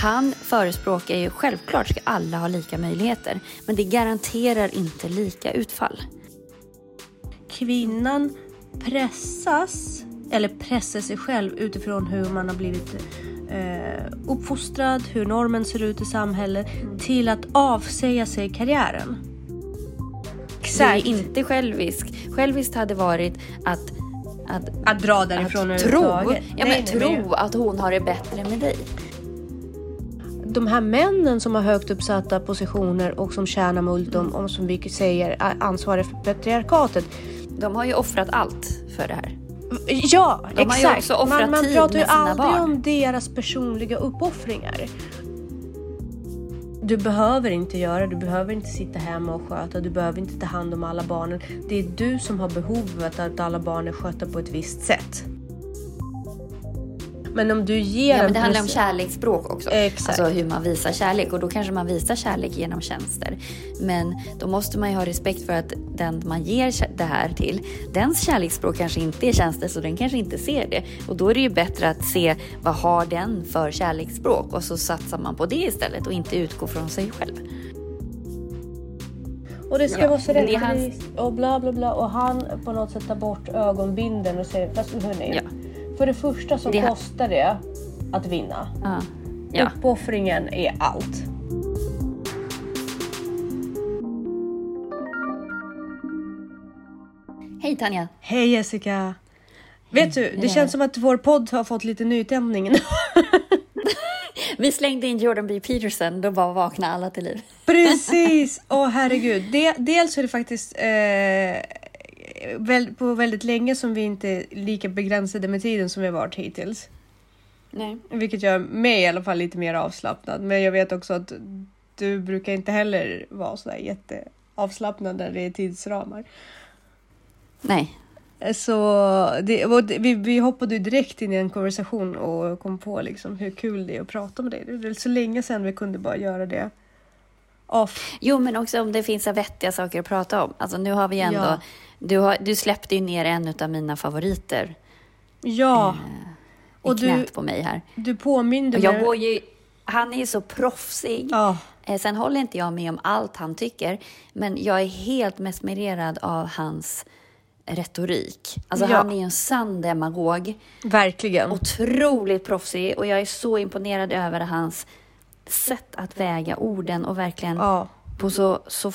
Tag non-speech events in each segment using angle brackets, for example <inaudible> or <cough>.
Han förespråkar ju självklart ska alla ha lika möjligheter, men det garanterar inte lika utfall. Kvinnan pressas, eller pressar sig själv utifrån hur man har blivit eh, uppfostrad, hur normen ser ut i samhället, till att avsäga sig karriären. Det är inte självisk. Själviskt hade varit att att, att dra därifrån att tro, ja, men nej, tro nej. att hon har det bättre med dig. De här männen som har högt uppsatta positioner och som tjänar multum och som vi säger är ansvariga för patriarkatet. De har ju offrat allt för det här. Ja, de exakt. Man, man pratar ju aldrig barn. om deras personliga uppoffringar. Du behöver inte göra, du behöver inte sitta hemma och sköta, du behöver inte ta hand om alla barnen. Det är du som har behovet att alla barn är skötta på ett visst sätt. Men om du ger Ja, men det handlar om kärleksspråk också. Exakt. Alltså hur man visar kärlek. Och då kanske man visar kärlek genom tjänster. Men då måste man ju ha respekt för att den man ger det här till, dens kärleksspråk kanske inte är tjänster, så den kanske inte ser det. Och då är det ju bättre att se vad har den för kärleksspråk och så satsar man på det istället och inte utgå från sig själv. Och det ska ja, vara så rättvist och bla bla bla och han på något sätt tar bort ögonbinden och säger fast hörni, ja. För det första så det... kostar det att vinna. Ja. Ja. Uppoffringen är allt. Hej Tanja! Hej Jessica! Hej. Vet du, det känns som att vår podd har fått lite nytändning. <laughs> Vi slängde in Jordan B. Peterson, då bara vaknade alla till liv. Precis! <laughs> Åh oh, herregud. Det, dels är det faktiskt eh, på väldigt länge som vi inte är lika begränsade med tiden som vi varit hittills. Nej. Vilket gör mig i alla fall lite mer avslappnad. Men jag vet också att du brukar inte heller vara sådär jätteavslappnad när det är tidsramar. Nej. Så det, vi, vi hoppade direkt in i en konversation och kom på liksom hur kul det är att prata med dig. Det är så länge sedan vi kunde bara göra det off. Jo, men också om det finns vettiga saker att prata om. Alltså nu har vi ändå ja. Du, har, du släppte ju ner en av mina favoriter. Ja. Eh, och knät du, på mig här. Du påminde mig. Jag går ju, han är ju så proffsig. Ja. Eh, sen håller inte jag med om allt han tycker, men jag är helt mesmererad av hans retorik. Alltså ja. han är ju en sann demagog. Verkligen. Otroligt proffsig och jag är så imponerad över hans sätt att väga orden och verkligen ja. på så, så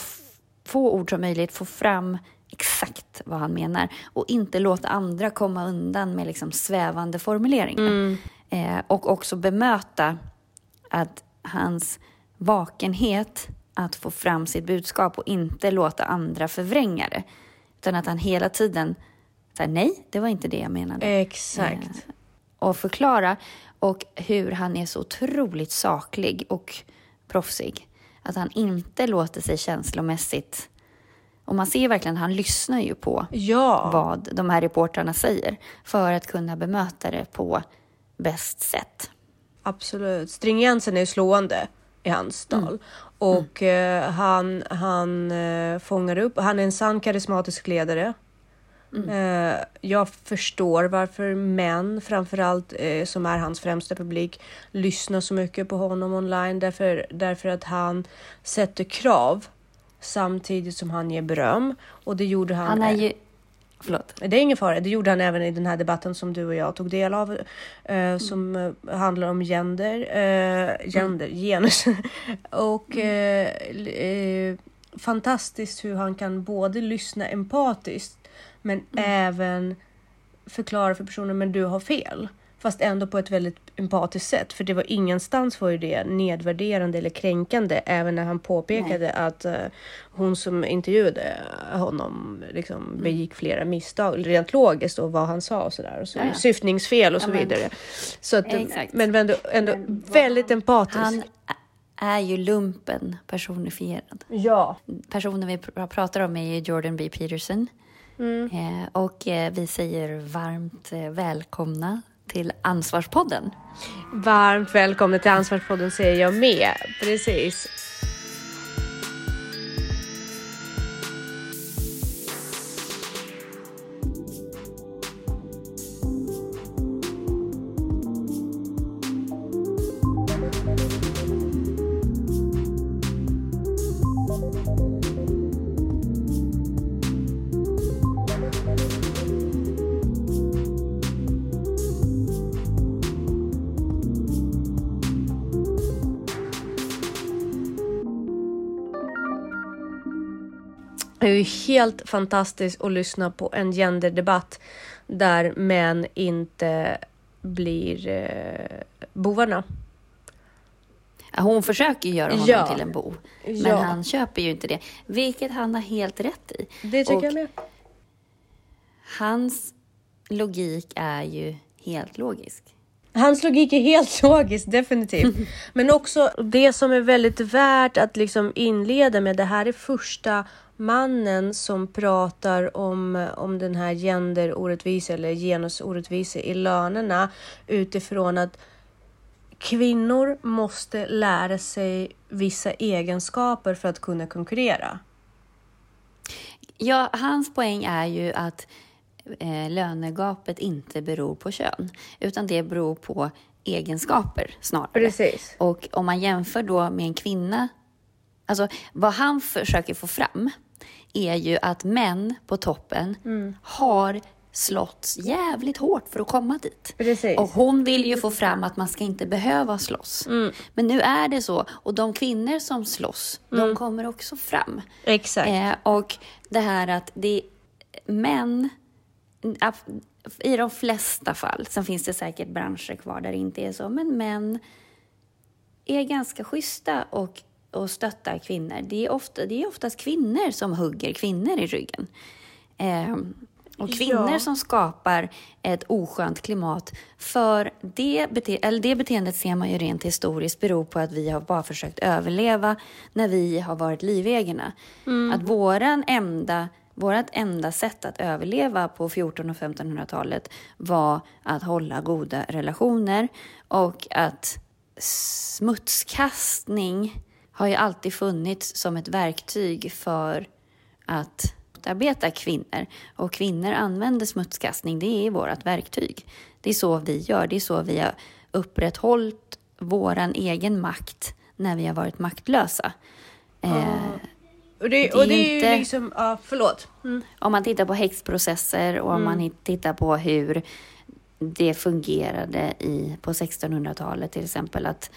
få ord som möjligt få fram exakt vad han menar och inte låta andra komma undan med liksom svävande formuleringar. Mm. Eh, och också bemöta att hans vakenhet att få fram sitt budskap och inte låta andra förvränga det. Utan att han hela tiden säger nej, det var inte det jag menade. Exakt. Eh, och förklara. Och hur han är så otroligt saklig och proffsig. Att han inte låter sig känslomässigt och man ser verkligen han lyssnar ju på ja. vad de här reportrarna säger för att kunna bemöta det på bäst sätt. Absolut. Stringensen är slående i hans tal. Mm. Och mm. Eh, han, han eh, fångar upp, han är en sann karismatisk ledare. Mm. Eh, jag förstår varför män, framförallt eh, som är hans främsta publik, lyssnar så mycket på honom online. Därför, därför att han sätter krav samtidigt som han ger beröm. Och det gjorde han. Han är ju... Förlåt. Det är ingen fara. Det gjorde han även i den här debatten som du och jag tog del av. Eh, mm. Som eh, handlar om gender. Eh, gender, mm. genus. <laughs> och mm. eh, fantastiskt hur han kan både lyssna empatiskt men mm. även förklara för personen men du har fel. Fast ändå på ett väldigt empatiskt sätt. För det var ingenstans var ju det nedvärderande eller kränkande. Även när han påpekade Nej. att uh, hon som intervjuade honom liksom mm. begick flera misstag. Rent logiskt och vad han sa och sådär. Och så, ja, ja. Syftningsfel och så ja, vidare. Så att, men ändå, ändå men, väldigt empatisk. Han är ju lumpen personifierad. Ja. Personen vi pr pratar om är Jordan B. Peterson. Mm. Eh, och eh, vi säger varmt eh, välkomna till Ansvarspodden. Varmt välkommen till Ansvarspodden säger jag med. Precis. Helt fantastiskt att lyssna på en genderdebatt där män inte blir eh, bovarna. Hon försöker göra honom Ja. till en bov, men Ja. han köper ju inte det. Vilket han har helt rätt i. Det tycker Och jag med. Hans logik är ju helt logisk. Hans logik är helt <laughs> logisk, definitivt. <laughs> Men också det som är väldigt värt att liksom inleda med. Det här är första mannen som pratar om, om den här genderorättvisa eller genusorättvisa i lönerna utifrån att kvinnor måste lära sig vissa egenskaper för att kunna konkurrera. Ja, hans poäng är ju att eh, lönegapet inte beror på kön, utan det beror på egenskaper snarare. Precis. Och om man jämför då med en kvinna, alltså vad han försöker få fram är ju att män på toppen Mm. har slått jävligt hårt för att komma dit. Precis. Och hon vill ju få fram att man ska inte behöva slåss. Mm. Men nu är det så. Och de kvinnor som slåss, de kommer också fram. Exakt. Eh, och det här att det män, i de flesta fall, sen finns det säkert branscher kvar där det inte är så, men män är ganska schyssta och, och stöttar kvinnor. Det är, ofta, det är oftast kvinnor som hugger kvinnor i ryggen. Eh, och kvinnor Ja. som skapar ett oskönt klimat. För det, bete- eller det beteendet ser man ju rent historiskt beror på att vi har bara försökt överleva när vi har varit livägarna. Att våran enda, vårat enda sätt att överleva på 1400 och 1500-talet var att hålla goda relationer och att smutskastning har ju alltid funnits som ett verktyg för att motarbeta kvinnor. Och kvinnor använder smutskastning, det är vårt verktyg. Det är så vi gör, det är så vi har upprätthållit våran egen makt när vi har varit maktlösa. Eh, och det, det är och det är inte- ju liksom, ja förlåt. Mm. om man tittar på häxprocesser och om man tittar på hur det fungerade i, på 1600-talet till exempel. att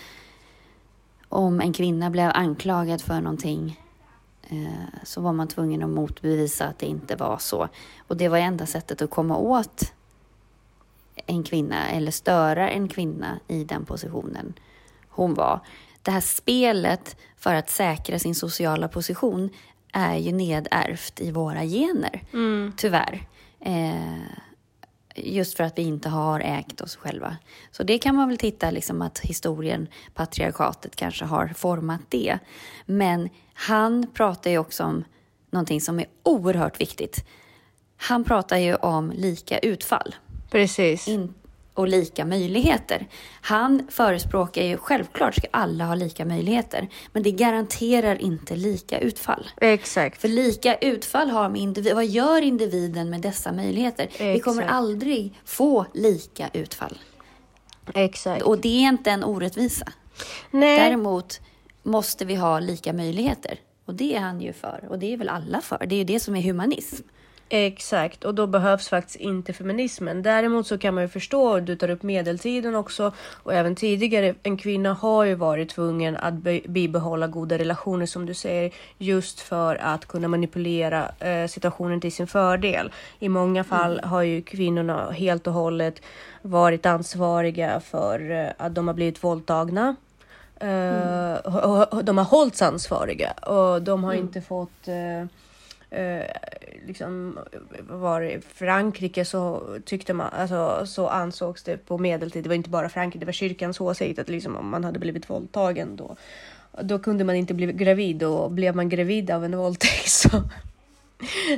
Om en kvinna blev anklagad för någonting eh, så var man tvungen att motbevisa att det inte var så. Och det var enda sättet att komma åt en kvinna eller störa en kvinna i den positionen hon var. Det här spelet för att säkra sin sociala position är ju nedärvt i våra gener, tyvärr. Eh, just för att vi inte har ägt oss själva. Så det kan man väl titta liksom att historien, patriarkatet kanske har format det. Men han pratar ju också om någonting som är oerhört viktigt. Han pratar ju om lika utfall Precis. in, och lika möjligheter. Han förespråkar ju självklart ska alla ha lika möjligheter, men det garanterar inte lika utfall. Exakt. För lika utfall har med individ, vad gör individen med dessa möjligheter? Vi kommer Exakt. aldrig få lika utfall. Exakt. Och det är inte en orättvisa. Nej, Däremot måste vi ha lika möjligheter. Och det är han ju för. Och det är väl alla för. Det är ju det som är humanism. Exakt. Och då behövs faktiskt inte feminismen. Däremot så kan man ju förstå, du tar upp medeltiden också och även tidigare. En kvinna har ju varit tvungen att be- bibehålla goda relationer som du säger just för att kunna manipulera eh, situationen till sin fördel. I många fall har ju kvinnorna helt och hållet varit ansvariga för eh, att de har blivit våldtagna. Eh, och- och de har hållits ansvariga och de har inte fått eh, eh, liksom var i Frankrike så tyckte man, alltså så ansågs det på medeltid, det var inte bara Frankrike, det var kyrkans åsikt att liksom om man hade blivit våldtagen då, då kunde man inte bli gravid. Och blev man gravid av en våldtäkt <laughs> så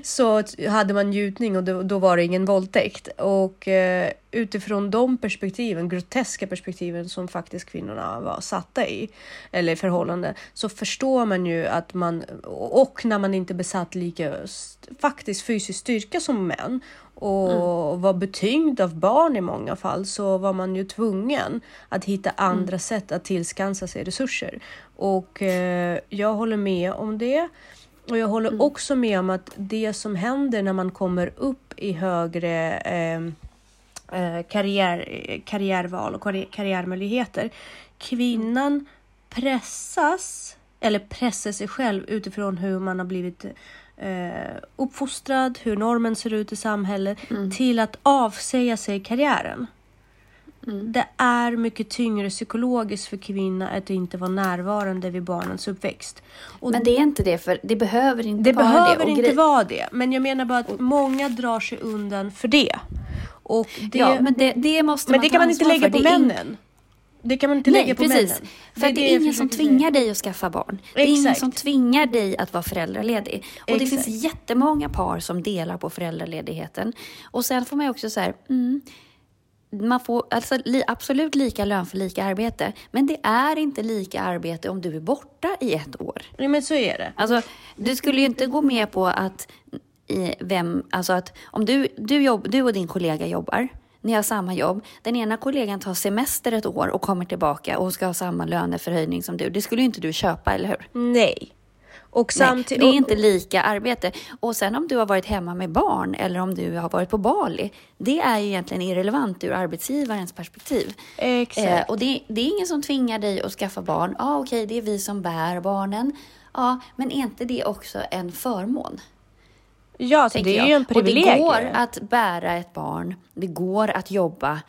så hade man njutning och då, då var det ingen våldtäkt. Och eh, utifrån de perspektiven, groteska perspektiven som faktiskt kvinnorna var satta i, eller i förhållande, så förstår man ju att man, och när man inte besatt lika faktiskt fysisk styrka som män och var betyngd av barn i många fall så var man ju tvungen att hitta andra sätt att tillskansa sig resurser. Och eh, jag håller med om det. Och jag håller också med om att det som händer när man kommer upp i högre eh, eh, karriär, karriärval och karri- karriärmöjligheter. Kvinnan pressas, eller pressar sig själv utifrån hur man har blivit eh, uppfostrad, hur normen ser ut i samhället, till att avsäga sig karriären. Det är mycket tyngre psykologiskt för kvinnan att inte vara närvarande vid barnens uppväxt. Och Men det är inte det, för det behöver inte det vara behöver det. Och inte grej- vara det, men jag menar bara att många drar sig undan för det. Och det Ja, men det, det måste men man det kan man inte lägga på Det är in- männen. Det kan man inte Nej, lägga på precis. männen. För det är jag ingen som tvingar dig att skaffa barn. Det är ingen Exakt. som tvingar dig att vara föräldraledig. Och det Exakt. finns jättemånga par som delar på föräldraledigheten. Och sen får man ju också så här, mm, man får alltså, li, absolut lika lön för lika arbete. Men det är inte lika arbete om du är borta i ett år. Ja, men så är det. Alltså, du skulle ju inte gå med på att, i vem, alltså att om du, du, jobb, du och din kollega jobbar, ni har samma jobb, den ena kollegan tar semester ett år och kommer tillbaka och ska ha samma löneförhöjning som du. Det skulle ju inte du köpa, eller hur? Nej. Och Nej, samtidigt... det är inte lika arbete. Och sen om du har varit hemma med barn eller om du har varit på Bali, det är ju egentligen irrelevant ur arbetsgivarens perspektiv. Exakt. Eh, och det, det är ingen som tvingar dig att skaffa barn. Ja, okej, det är vi som bär barnen. Ja, men är inte det också en förmån? ja, så det är jag. ju en privilegium. Och det går att bära ett barn. Det går att jobba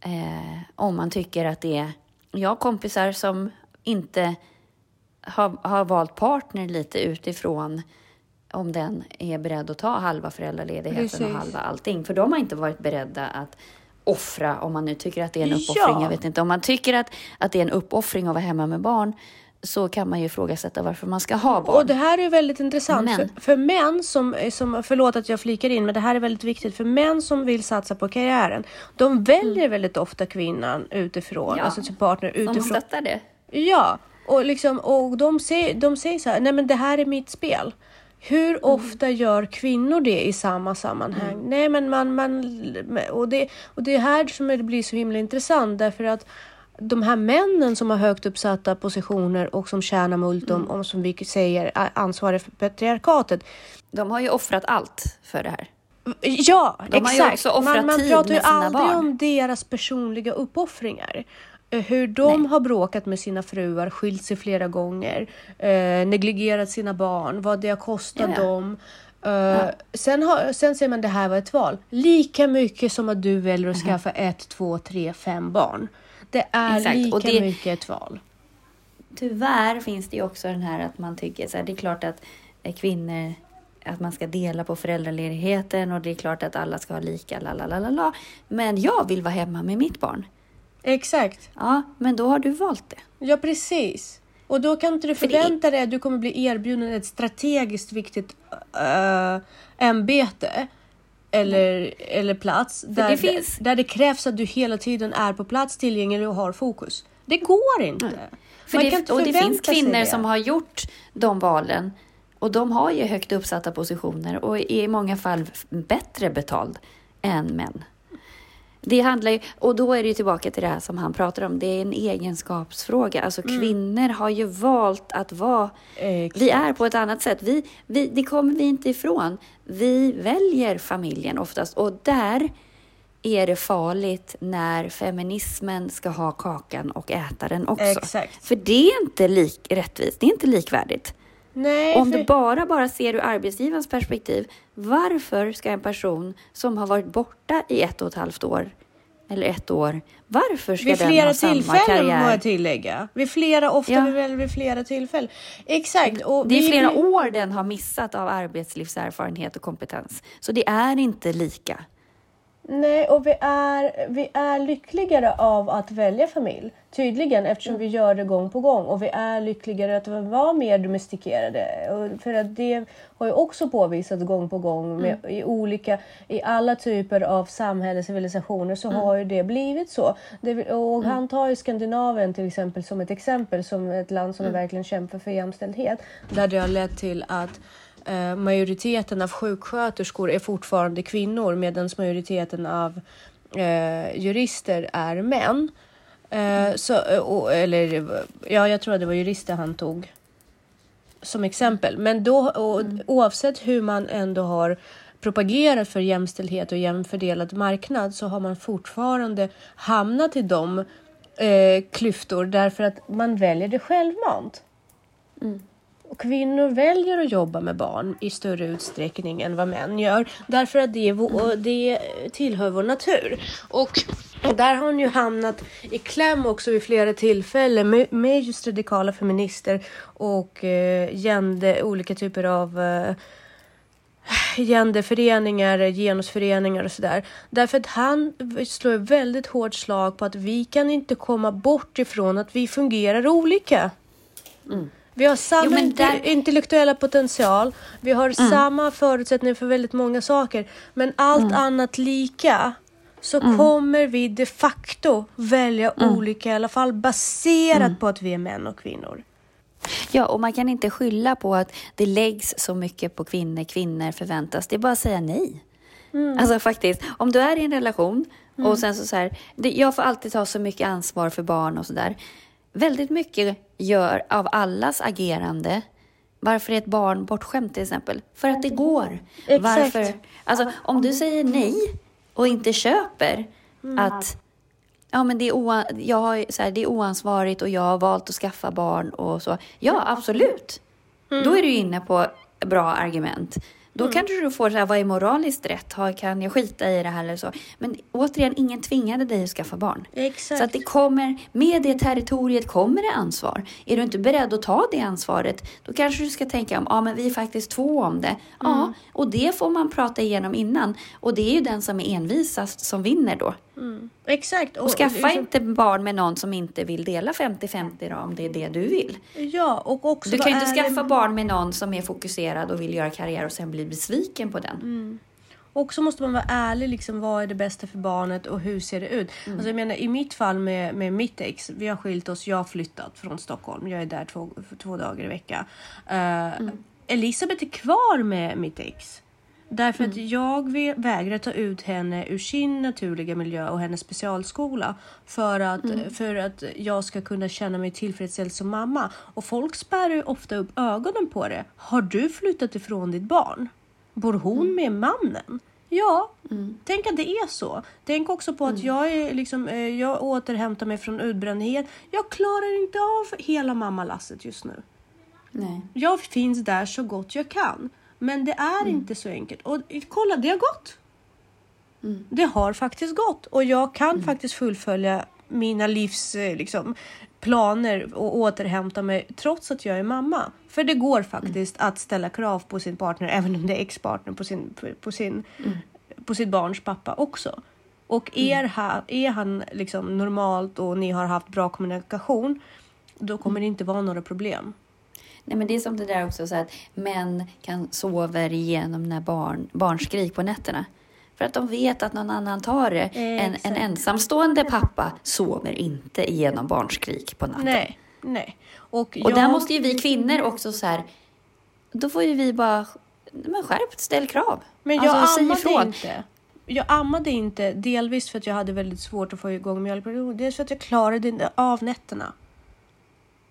eh, om man tycker att det är... Jag har kompisar som inte har, har valt partner lite utifrån om den är beredd att ta halva föräldraledigheten Precis. och halva allting. För de har inte varit beredda att offra, om man nu tycker att det är en Ja. uppoffring. Jag vet inte, om man tycker att, att det är en uppoffring att vara hemma med barn så kan man ju ifrågasätta varför man ska ha barn. Och det här är väldigt intressant. Men- För, för män som, som, förlåt att jag flikar in, men det här är väldigt viktigt. För män som vill satsa på karriären, de väljer väldigt ofta kvinnan utifrån, Mm. Ja. alltså sin partner utifrån. stöttar det. Ja, och, liksom, och de, säger, de säger så här, nej men det här är mitt spel. Hur Mm. ofta gör kvinnor det i samma sammanhang? Nej men man, man och, det, och det är här som det blir så himla intressant därför att de här männen som har högt uppsatta positioner och som tjänar multum Mm. om som vi säger är ansvariga för patriarkatet. De har ju offrat allt för det här. Ja, De exakt. också offrat man man pratar ju aldrig barn. om deras personliga uppoffringar. Eh, Hur de Nej. har bråkat med sina fruar, skilt sig flera gånger, eh, negligerat sina barn, vad det har kostat Ja, ja. dem. Eh, sen, har, sen säger man det här var ett val. Lika mycket som att du väljer att skaffa ett, två, tre, fem barn. Det är Mhm. Exakt, lika det- mycket ett val. Tyvärr finns det ju också den här att man tycker så här, det är klart att eh, kvinnor att man ska dela på föräldraledigheten och det är klart att alla ska ha lika, la la la la la. Men jag vill vara hemma med mitt barn. Exakt. Ja, men då har du valt det. Ja, precis. Och då kan inte du förvänta dig att du kommer bli erbjuden ett strategiskt viktigt äh, ämbete eller, eller plats där det finns- där det krävs att du hela tiden är på plats, tillgänglig och har fokus. Det går inte. För Man det, kan inte och det finns kvinnor det. som har gjort de valen och de har ju högt uppsatta positioner och är i många fall bättre betald än män. Det handlar ju, och då är det ju tillbaka till det här som han pratar om, det är en egenskapsfråga. Alltså Mm. kvinnor har ju valt att vara, Exakt. vi är på ett annat sätt. Vi, vi, det kommer vi inte ifrån. Vi väljer familjen oftast och där är det farligt när feminismen ska ha kakan och äta den också. Exakt. För det är inte lik, rättvist, det är inte likvärdigt. Nej, Om för... du bara, bara ser ur arbetsgivarens perspektiv, varför ska en person som har varit borta i ett och ett halvt år eller ett år, varför ska vid den flera ha samma tillfällen må karriär? jag tillägga. Vid flera, ofta Ja. vid, vid flera tillfällen. Exakt. Och Det är vi- flera vi- år den har missat av arbetslivserfarenhet och kompetens. Så det är inte lika. Nej, och vi är, vi är lyckligare av att välja familj. Tydligen, eftersom vi gör det gång på gång. Och vi är lyckligare att vara mer domestikerade. Och för att det har ju också påvisats gång på gång med, i olika, i alla typer av samhällen, civilisationer så har ju det blivit så. Det, och han tar ju Skandinavien till exempel som ett exempel, som ett land som verkligen kämpar för jämställdhet. Där det har lett till att majoriteten av sjuksköterskor är fortfarande kvinnor medan majoriteten av eh, jurister är män. Eh, så, eh, eller ja, jag tror att det var jurister han tog som exempel. Men då, och, oavsett hur man ändå har propagerat för jämställdhet och jämfördelad marknad så har man fortfarande hamnat i de eh, klyftor därför att man väljer det självmant kvinnor väljer att jobba med barn i större utsträckning än vad män gör. Därför att det, vår, det tillhör vår natur. Och där har hon ju hamnat i kläm också vid flera tillfällen med, med just radikala feminister och eh, gender, olika typer av eh, genderföreningar, genusföreningar och sådär. Därför att han slår väldigt hårt slag på att vi kan inte komma bort ifrån att vi fungerar olika. Mm. Vi har samma jo, där... intellektuella potential, vi har mm. samma förutsättningar för väldigt många saker, men allt mm. annat lika så mm. kommer vi de facto välja mm. olika i alla fall baserat mm. på att vi är män och kvinnor. Ja, och man kan inte skylla på att det läggs så mycket på kvinnor, kvinnor förväntas. Det är bara att säga nej. Mm. Alltså faktiskt, om du är i en relation mm. och sen så, så här, det, jag får alltid ta så mycket ansvar för barn och sådär. Väldigt mycket gör av allas agerande varför är ett barn bortskämt till exempel? För att det går. Exakt. Varför? Alltså, om du säger nej och inte köper mm. att ja, men det, är jag har, så här, det är oansvarigt och jag har valt att skaffa barn och så. Ja, absolut. Mm. Då är du inne på bra argument. Då mm. kanske du får så här, vad är moraliskt rätt? kan jag skita i det här eller så? Men återigen, ingen tvingade dig att skaffa barn. Exakt. Så att det kommer, med det territoriet kommer det ansvar. Är du inte beredd att ta det ansvaret, då kanske du ska tänka om, ja men vi är faktiskt två om det. Ja, mm. och det får man prata igenom innan. Och det är ju den som är envisast som vinner då. Mm. Exakt. Och, och skaffa liksom... inte barn med någon som inte vill dela 50-50 om det är det du vill. Ja, och också du kan ju inte skaffa det... barn med någon som är fokuserad och vill göra karriär och sen bli besviken på den. Mm. Och så måste man vara ärlig, liksom, vad är det bästa för barnet och hur ser det ut? Mm. Alltså, jag menar, I mitt fall med, med mitt ex, vi har skilt oss, jag har flyttat från Stockholm, jag är där två, två dagar i veckan. Uh, mm. Elisabeth är kvar med mitt ex. Därför mm. att jag vägrar ta ut henne ur sin naturliga miljö och hennes specialskola för att, mm. för att jag ska kunna känna mig tillfredsställd som mamma. Och folk spärrar ju ofta upp ögonen på det. Har du flyttat ifrån ditt barn? Bor hon mm. med mannen? Ja, mm. tänk att det är så. Tänk också på att mm. jag, är liksom, eh, jag återhämtar mig från utbrändhet. Jag klarar inte av hela mammalasset just nu. Nej. Jag finns där så gott jag kan. Men det är mm. inte så enkelt. Och kolla, det har gått. Mm. Det har faktiskt gått och jag kan mm. faktiskt fullfölja mina livs eh, liksom, planer och återhämta mig trots att jag är mamma. För det går faktiskt mm. att ställa krav på sin partner, även om det är ex-partner, på, sin, på, sin, mm. på sitt barns pappa också. Och är, mm. här, är han liksom normalt och ni har haft bra kommunikation, då kommer det inte vara några problem. Nej, men det är som det där också så att män kan sova igenom när barn, barn skrik på nätterna. För att de vet att någon annan tar det. En, en ensamstående pappa sover inte igenom barnskrik på natten. Nej, nej. Och, jag... och där måste ju vi kvinnor också så här, då får ju vi bara, men skärpt, ställ krav. Men jag alltså, ammade inte. Jag ammade inte, delvis för att jag hade väldigt svårt att få igång mjölkproduktion. Dels för att jag klarade av nätterna.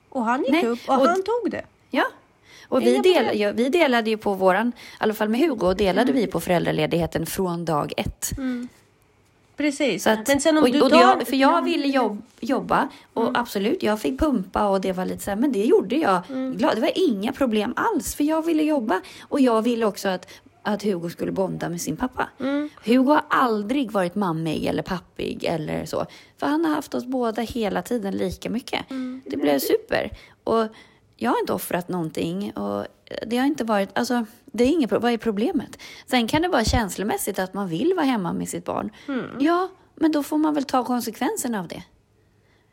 Och han gick Nej, upp och, och han tog det. Ja, och vi, del, ja, vi delade ju på våran, i alla fall med Hugo, delade mm. vi på föräldraledigheten från dag ett. Mm. Precis. Att, men sen om och, du tar... Jag, för jag ville jobb, jobba och mm. absolut, jag fick pumpa och det var lite så här, men det gjorde jag mm. Det var inga problem alls för jag ville jobba och jag ville också att att Hugo skulle bonda med sin pappa. Mm. Hugo har aldrig varit mammig eller pappig eller så. För han har haft oss båda hela tiden lika mycket. Mm. Det blev super. Och jag har inte offrat någonting och det har inte varit, alltså det är inget, vad är problemet? Sen kan det vara känslomässigt att man vill vara hemma med sitt barn. Mm. Ja, men då får man väl ta konsekvenserna av det.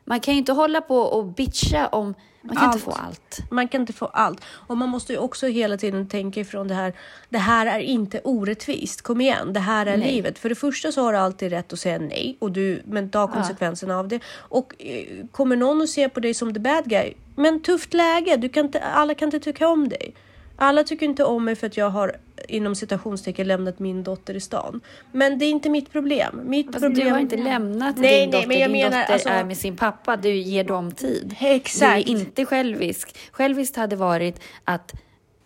Man kan ju inte hålla på och bitcha om man kan allt. inte få allt. Man kan inte få allt. Och man måste ju också hela tiden tänka ifrån det här. Det här är inte orättvist. Kom igen, det här är nej. livet. För det första så har du alltid rätt att säga nej, och du, men ta konsekvenserna ja. av det. Och eh, kommer någon att se på dig som the bad guy, men tufft läge. Du kan inte, alla kan inte tycka om dig. Alla tycker inte om mig för att jag har inom citationstecken lämnat min dotter i stan. Men det är inte mitt problem. Mitt alltså, problem... Du har inte lämnat nej, din nej, dotter. Men jag din menar, dotter alltså... är med sin pappa. Du ger dem tid. Exakt. Du är inte självisk. Själviskt hade varit att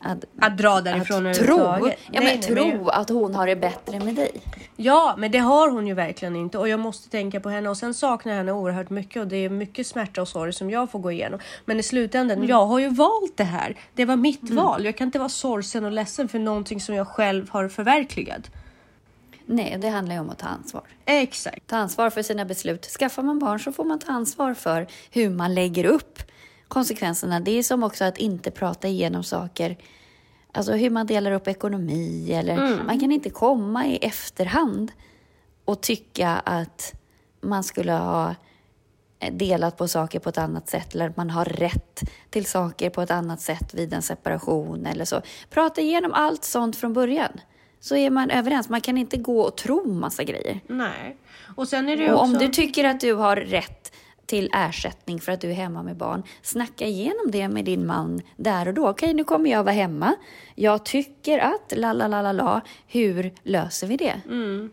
att, Att dra därifrån att tro, ja, Nej, men nej, tro men- att hon har det bättre med dig. Ja, men det har hon ju verkligen inte och jag måste tänka på henne och sen saknar jag henne oerhört mycket och det är mycket smärta och sorg som jag får gå igenom. Men i slutändan, Mm. jag har ju valt det här. Det var mitt val. Jag kan inte vara sorgsen och ledsen för någonting som jag själv har förverkligat. Nej, det handlar ju om att ta ansvar. Exakt. Ta ansvar för sina beslut. Skaffar man barn så får man ta ansvar för hur man lägger upp konsekvenserna. Det är som också att inte prata igenom saker. Alltså hur man delar upp ekonomi eller man kan inte komma i efterhand och tycka att man skulle ha delat på saker på ett annat sätt eller att man har rätt till saker på ett annat sätt vid en separation eller så. Prata igenom allt sånt från början. Så är man överens. Man kan inte gå och tro massa grejer. Nej. Och sen är det Och också... om du tycker att du har rätt till ersättning för att du är hemma med barn, snacka igenom det med din man där och då. Okej, nu kommer jag vara hemma. Jag tycker att la la la la la. Hur löser vi det? Mm.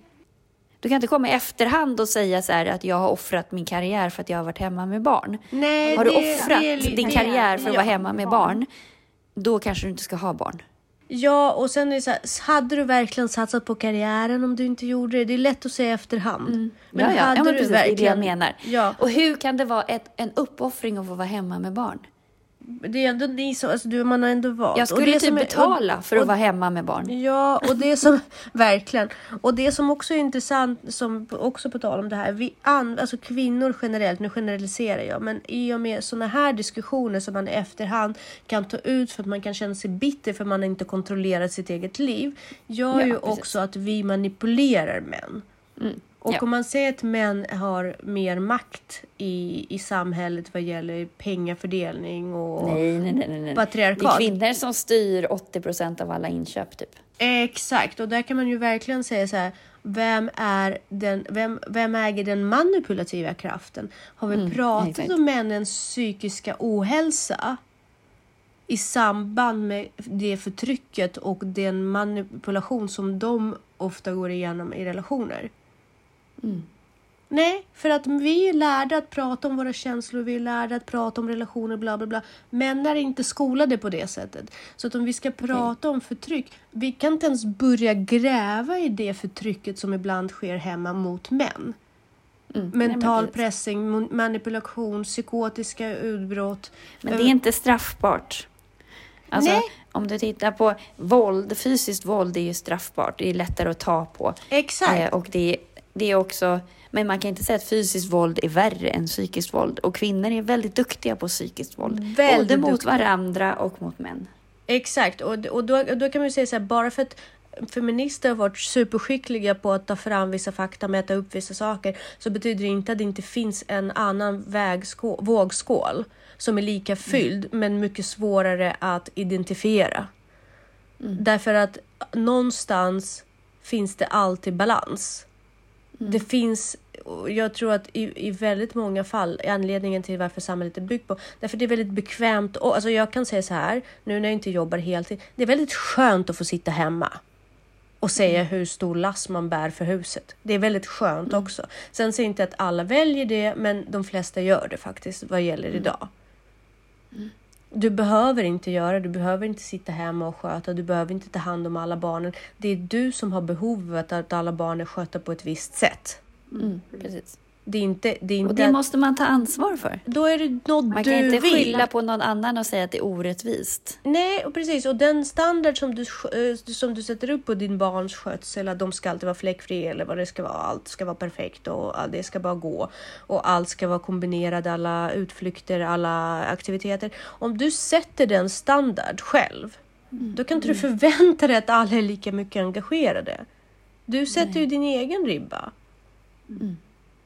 Du kan inte komma i efterhand och säga så här att jag har offrat min karriär för att jag har varit hemma med barn. Nej, har du det- offrat det li- din det- karriär för att vara hemma med barn, då kanske du inte ska ha barn. Ja, och sen är det så här, hade du verkligen satsat på karriären om du inte gjorde det? Det är lätt att säga efterhand. Men Mm. ja, ja. hade ja, men du precis, det är det jag verkligen... menar. Ja. Och hur kan det vara ett, en uppoffring att få vara hemma med barn? Det är ändå ni som, alltså du, man har ändå valt. Jag Och skulle typ som betala för att och- vara hemma med barn. Ja, och det som <laughs> verkligen. Och det som också är intressant, som också på tal om det här. Vi an, alltså kvinnor generellt, nu generaliserar jag, men i och med sådana här diskussioner som man i efterhand kan ta ut för att man kan känna sig bitter för att man inte kontrollerat sitt eget liv. Gör Ja, ju precis. också att vi manipulerar män. Och Ja. om man säger att män har mer makt i, i samhället vad gäller pengafördelning och Nej, nej, nej, nej, patriarkat. Det är kvinnor som styr 80 procent av alla inköp, typ. Exakt, och där kan man ju verkligen säga så här. Vem, är den, vem, vem äger den manipulativa kraften? Har vi pratat exakt. om männens psykiska ohälsa i samband med det förtrycket och den manipulation som de ofta går igenom i relationer? Nej, för att vi är lärda att prata om våra känslor, vi är lärda att prata om relationer, bla bla bla. Män är inte skolade på det sättet. Så att om vi ska prata om förtryck, vi kan inte ens börja gräva i det förtrycket som ibland sker hemma mot män. Mm. Nej, Mental men, precis. pressing, manipulation, psykotiska utbrott. men det är inte straffbart. Alltså, Nej. om du tittar på våld, fysiskt våld är ju straffbart. Det är lättare att ta på. Exakt. Eh, och det, det är också, men man kan inte säga att fysiskt våld är värre än psykiskt våld. Och kvinnor är väldigt duktiga på psykiskt våld. Väldigt både mot duktiga. varandra och mot män. Exakt, och, och då, då kan man ju säga så här, bara för att feminister har varit superskickliga på att ta fram vissa fakta, mäta upp vissa saker, så betyder det inte att det inte finns en annan vägskå, vågskål som är lika fylld, men mycket svårare att identifiera. Därför att någonstans finns det alltid balans. Det finns, jag tror att i, i väldigt många fall, anledningen till varför samhället är byggt på, därför det är väldigt bekvämt. Och, alltså jag kan säga så här, nu när jag inte jobbar heltid, det är väldigt skönt att få sitta hemma och säga hur stor last man bär för huset. Det är väldigt skönt också. Sen säger inte att alla väljer det, men de flesta gör det faktiskt vad gäller idag. Du behöver inte göra, du behöver inte sitta hemma och sköta, du behöver inte ta hand om alla barnen. Det är du som har behovet att alla barn är skötta på ett visst sätt. Mm, precis. Det är inte... Det är inte Och det måste man ta ansvar för. Då är det något Man du kan inte vill. skylla på någon annan och säga att det är orättvist. Nej, och precis. Och den standard som du, eh, som du sätter upp på din barns skötsel, att de ska alltid vara fläckfria eller vad det ska vara. Allt ska vara perfekt och det ska bara gå. Och allt ska vara kombinerat, alla utflykter, alla aktiviteter. Om du sätter den standard själv, då kan inte du förvänta dig att alla är lika mycket engagerade. Du sätter ju din egen ribba.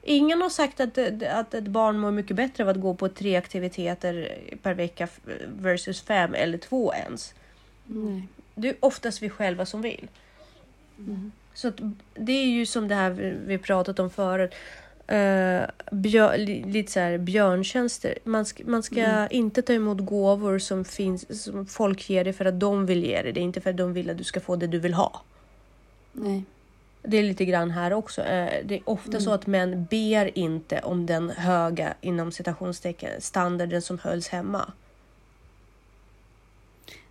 Ingen har sagt att, att ett barn mår mycket bättre av att gå på tre aktiviteter per vecka versus fem eller två ens. Nej. Det är oftast vi själva som vill. Så att det är ju som det här vi- pratat om förut. Uh, björ, li- lite så här björntjänster. Man ska, man ska inte ta emot gåvor som, finns, som folk ger dig för att de vill ge dig. Det inte för att de vill att du ska få det du vill ha. Nej. Det är lite grann här också. Eh, Det är ofta så att män ber inte om den höga inom citationstecken standarden som hölls hemma.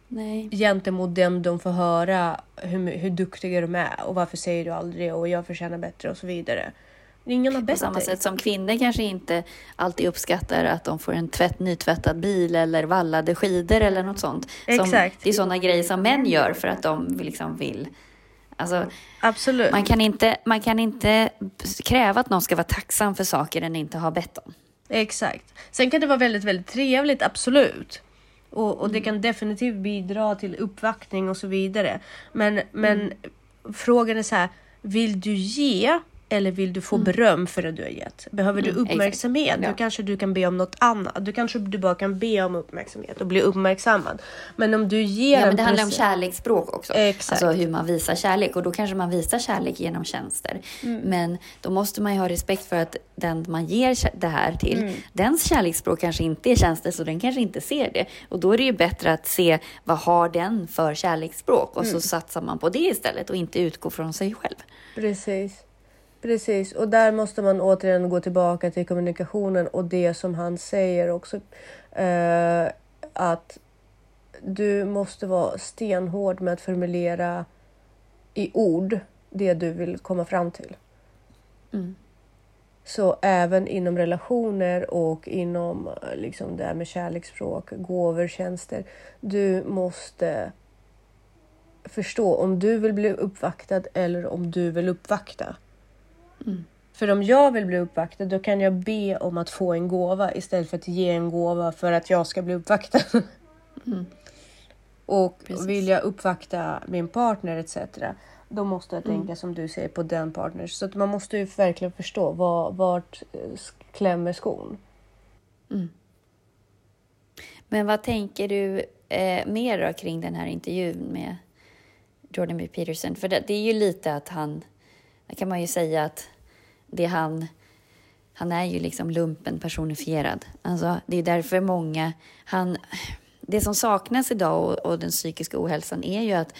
Nej. gentemot den de får höra hur, hur duktiga de är och varför säger du aldrig och jag förtjänar bättre och så vidare. Ingen har På bett samma dig. sätt som kvinnor kanske inte alltid uppskattar att de får en tvätt, nytvättad bil eller vallade skidor eller något sånt. Som, Exakt. Det är sådana grejer som män gör för att de liksom vill. Alltså, Absolut. man, kan inte, man kan inte kräva att någon ska vara tacksam för saker den inte har bett om. Exakt. Sen kan det vara väldigt, väldigt trevligt, absolut. Och, och det kan definitivt bidra till uppvaktning och så vidare. Men, men frågan är så här, vill du ge eller vill du få beröm för det du har gett? Behöver du Mm, uppmärksamhet? exakt. Ja. Då kanske du kan be om något annat. Du kanske du bara kan be om uppmärksamhet och bli uppmärksammad. Men om du ger Ja, men en det handlar om kärleksspråk också. Exakt. Alltså hur man visar kärlek. Och då kanske man visar kärlek genom tjänster. Mm. Men då måste man ju ha respekt för att den man ger det här till, Mm. dens kärleksspråk kanske inte är tjänster, så den kanske inte ser det. Och då är det ju bättre att se vad har den för kärleksspråk och Mm. så satsar man på det istället och inte utgå från sig själv. Precis. Precis, och där måste man återigen gå tillbaka till kommunikationen och det som han säger också. Eh, att du måste vara stenhård med att formulera i ord det du vill komma fram till. Mm. Så även inom relationer och inom eh, liksom det här med kärleksspråk, gåvor, tjänster. Du måste förstå om du vill bli uppvaktad eller om du vill uppvakta. Mm. För om jag vill bli uppvaktad då kan jag be om att få en gåva istället för att ge en gåva för att jag ska bli uppvaktad. Mm. <laughs> Och Precis. vill jag uppvakta min partner etc. Då måste jag Mm. tänka som du säger på den partner. Så att man måste ju verkligen förstå var, vart eh, klämmer skon. Men vad tänker du eh, mer då kring den här intervjun med Jordan B. Peterson? För det, det är ju lite att han, där kan man ju säga att det han, han är ju liksom lumpen personifierad. Alltså, det är därför många, han, det som saknas idag och, och den psykiska ohälsan är ju att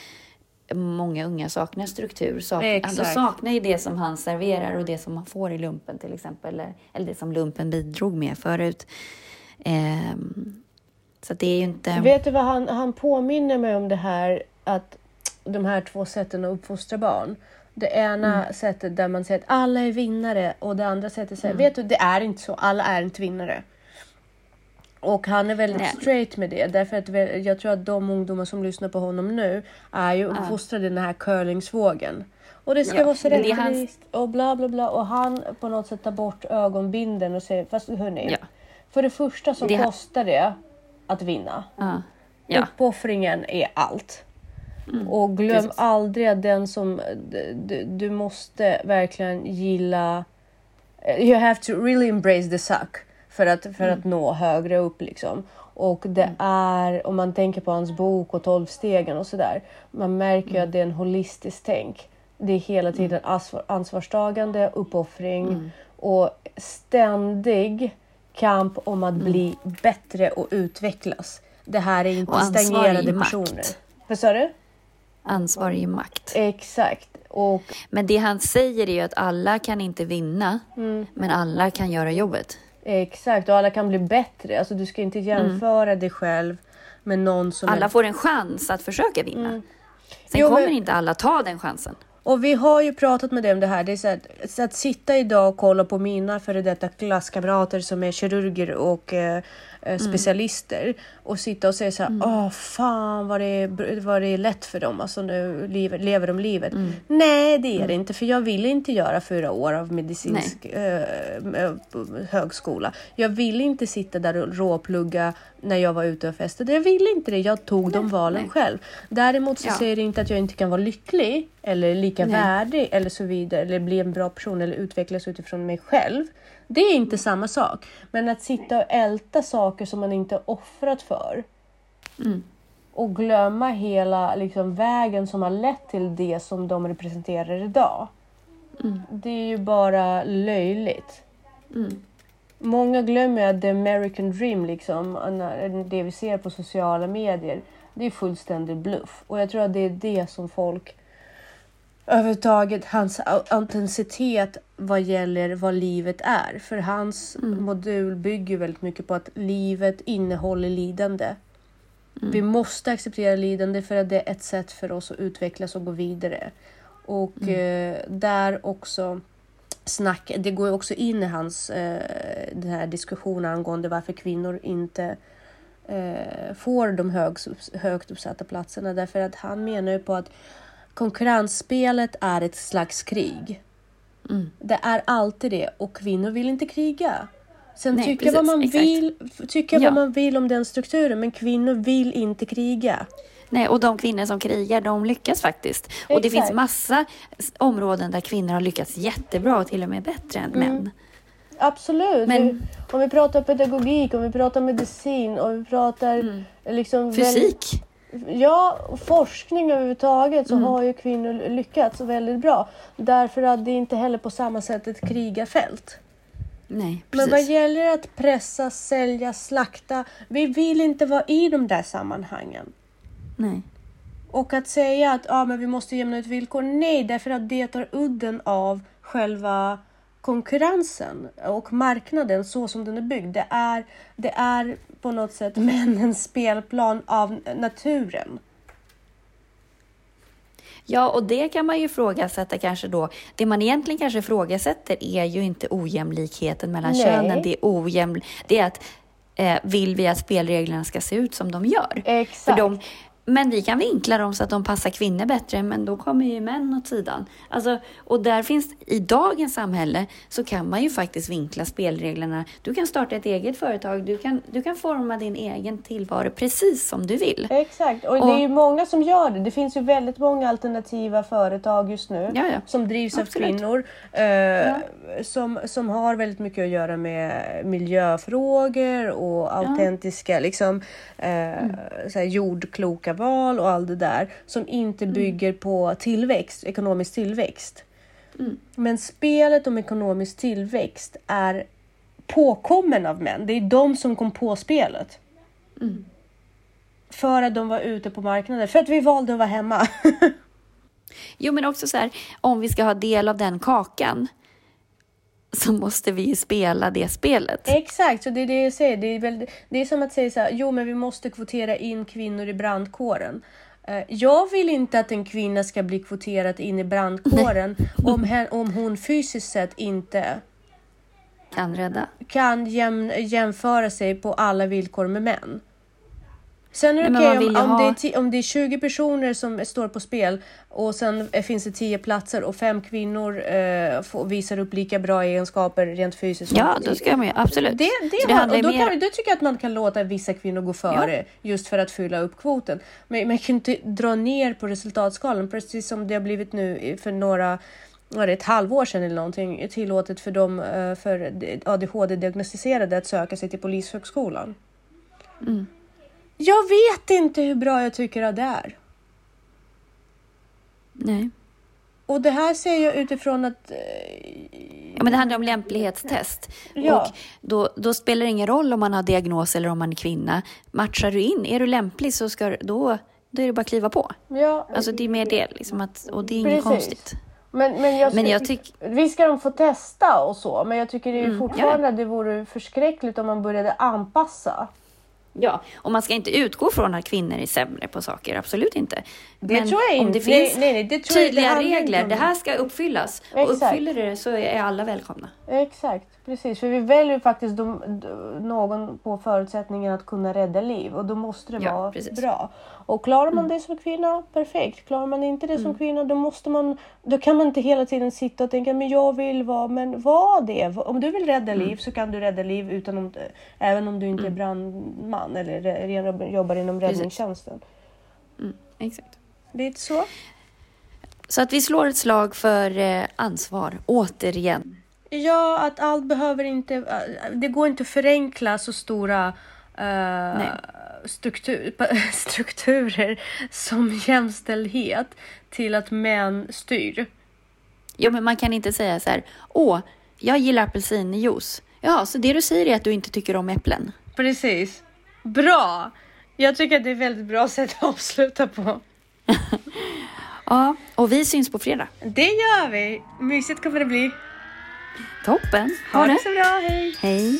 många unga saknar struktur. Sak, Exakt. de saknar ju det som han serverar och det som man får i lumpen till exempel. Eller, eller det som lumpen bidrog med förut. Ehm, så det är ju inte... Vet du vad han, han påminner mig om det här att de här två sätten att uppfostra barn. Det ena Mm. sättet där man säger att alla är vinnare och det andra sättet Mm. säger vet du det är inte så, alla är inte vinnare. Och han är väldigt Nej. straight med det därför att jag tror att de ungdomar som lyssnar på honom nu är ju uppfostrade i den här curlingsvågen. Och det ska Ja, vara så är hans- rättvist och bla bla bla och han på något sätt tar bort ögonbinden och säger fast hörni. Ja. För det första så Det- kostar det att vinna. Ja. Ja. Uppoffringen är allt. Och glöm Mm. precis. aldrig att den som du, du, måste verkligen gilla. You have to really embrace the suck för att, för Mm. att nå högre upp liksom. Och det är, om man tänker på hans bok och tolvstegen och sådär. Man märker Mm. ju att det är en holistisk tänk. Det är hela tiden ansvar, ansvarstagande, uppoffring Mm. och ständig kamp om Mm. att bli bättre och utvecklas. Det här är inte stagnerade personer. Vad sa du? Ansvar är ju makt. Exakt. Och Men det han säger är ju att alla kan inte vinna, Mm. men alla kan göra jobbet. exakt, och alla kan bli bättre. Alltså du ska inte jämföra dig själv med någon som Mm. Alla är... får en chans att försöka vinna. Sen Jo, kommer men- inte alla ta den chansen. Och vi har ju pratat med dig om det här. Det är så att, så att sitta idag och kolla på mina före detta klasskamrater som är kirurger och eh, Mm. Eh, specialister och sitta och säga så här. Åh fan vad det, är, vad det är lätt för dem. Alltså nu lever, lever de livet. Mm. Nej, det är det inte. För jag vill inte göra fyra år av medicinsk eh, eh, högskola. Jag ville inte sitta där och råplugga när jag var ute och festade. Jag ville inte det. Jag tog de valen nej. själv. Däremot så Ja. säger det inte att jag inte kan vara lycklig eller lika Nej. värdig eller så vidare. Eller bli en bra person eller utvecklas utifrån mig själv. Det är inte samma sak. Men att sitta och älta saker som man inte offrat för. Mm. Och glömma hela liksom, vägen som har lett till det som de representerar idag. Mm. Det är ju bara löjligt. Mm. Många glömmer att the American dream, liksom, det vi ser på sociala medier, det är fullständig bluff. Och jag tror att det är det som folk överhuvudtaget, hans au- autenticitet vad gäller vad livet är. För hans modul bygger väldigt mycket på att livet innehåller lidande. Vi måste acceptera lidande för att det är ett sätt för oss att utvecklas och gå vidare. Och eh, där också snack, det går också in i hans eh, den här diskussionen angående varför kvinnor inte eh, får de hög, högt uppsatta platserna. Därför att han menar ju på att konkurrensspelet är ett slags krig. Mm. Det är alltid det och kvinnor vill inte kriga. Sen Nej, tycka, vad man exakt. vill, tycka Ja. vad man vill om den strukturen men kvinnor vill inte kriga. Nej, och de kvinnor som krigar, de lyckas faktiskt. Och det Exakt. finns massa områden där kvinnor har lyckats jättebra och till och med bättre än män. Absolut. Men- om vi pratar pedagogik, om vi pratar medicin, om vi pratar liksom Mm. Fysik. Ja, forskning överhuvudtaget Mm. så har ju kvinnor lyckats väldigt bra. Därför att det inte heller på samma sätt ett krigarfält. Nej, Men vad precis. gäller att pressa, sälja, slakta. Vi vill inte vara i de där sammanhangen. Nej. Och att säga att ja, men vi måste jämna ut villkor. Nej, därför att det tar udden av själva konkurrensen och marknaden så som den är byggd. Det är, det är på något sätt männens spelplan av naturen. Ja, och det kan man ju ifrågasätta kanske då. Det man egentligen kanske ifrågasätter är ju inte ojämlikheten mellan Nej. könen. Det är, ojäml... det är att eh, vill vi att spelreglerna ska se ut som de gör? För Exakt. de, men vi kan vinkla dem så att de passar kvinnor bättre, men då kommer ju män åt sidan. Alltså, och där finns, i dagens samhälle så kan man ju faktiskt vinkla spelreglerna. Du kan starta ett eget företag, du kan, du kan forma din egen tillvaro precis som du vill. Exakt, och, det är ju många som gör det. Det finns ju väldigt många alternativa företag just nu Ja, ja. som drivs Absolut. av kvinnor. Eh, som, som har väldigt mycket att göra med miljöfrågor och autentiska liksom, eh, så här, jordkloka val och allt det där som inte bygger på tillväxt, ekonomisk tillväxt. Men spelet om ekonomisk tillväxt är påkommen av män. Det är de som kom på spelet. För att de var ute på marknaden. För att vi valde att vara hemma. <laughs> Jo, men också så här, om vi ska ha del av den kakan så måste vi spela det spelet. Exakt, så det är det jag säger. Det är, väl, det är som att säga så här, jo men vi måste kvotera in kvinnor i brandkåren. Eh, Jag vill inte att en kvinna ska bli kvoterad in i brandkåren <laughs> om, hen, om hon fysiskt sett inte Kan rädda. kan jäm, jämföra sig på alla villkor med män. Sen är det okej man om, om, det är ha- om det är 20 personer som står på spel och sen finns det 10 platser och fem kvinnor eh, får, visar upp lika bra egenskaper rent fysiskt. Ja, då ska man ju absolut. det, Så det, har, och då, mer- kan, då tycker jag att man kan låta vissa kvinnor gå före just för att fylla upp kvoten. Men man kan inte dra ner på resultatskalan precis som det har blivit nu för några var det ett halvår sedan eller någonting tillåtet för dem eh, för ADHD-diagnostiserade att söka sig till Polishögskolan. Mm. Jag vet inte hur bra jag tycker att det är. Nej. Och det här ser jag utifrån att eh, Ja, men det handlar om lämplighetstest. Ja. Och då, då spelar det ingen roll om man har diagnos eller om man är kvinna. Matchar du in, är du lämplig så ska då, då är det bara att kliva på. ja, Alltså det är mer det, liksom att, och det är inget Precis. konstigt. Men, men, jag, Men jag tycker- Visst ska de få testa och så, men jag tycker det är Mm, fortfarande att det vore förskräckligt om man började anpassa. Ja, och man ska inte utgå från att kvinnor är sämre på saker, absolut inte. Det Men tror jag om det finns nej, nej, det tydliga regler, det här ska uppfyllas. Och Exakt. uppfyller det så är alla välkomna. Exakt, precis. För vi väljer faktiskt de, d- någon på förutsättningen att kunna rädda liv och då måste det Ja, vara precis. Bra. Och klarar man det som kvinna, perfekt. Klarar man inte det som kvinna, då måste man, då kan man inte hela tiden sitta och tänka, men jag vill vara, men var det. Om du vill rädda Mm. liv så kan du rädda liv utan om, även om du inte är brandman eller jobbar inom räddningstjänsten. Mm, exakt. Lite så. Så att vi slår ett slag för eh, ansvar, återigen. Ja, att allt behöver inte... äh, Det går inte att förenkla så stora eh, struktur, <laughs> strukturer som jämställdhet till att män styr. Jo, men man kan inte säga så här, åh, jag gillar apelsinjuice. Ja, så det du säger är att du inte tycker om äpplen. Precis. Bra! Jag tycker att det är ett väldigt bra sätt att avsluta på. <laughs> Ja, och vi syns på fredag. Det gör vi! Mysigt kommer det bli. Toppen! Ha det så bra, hej! Hej!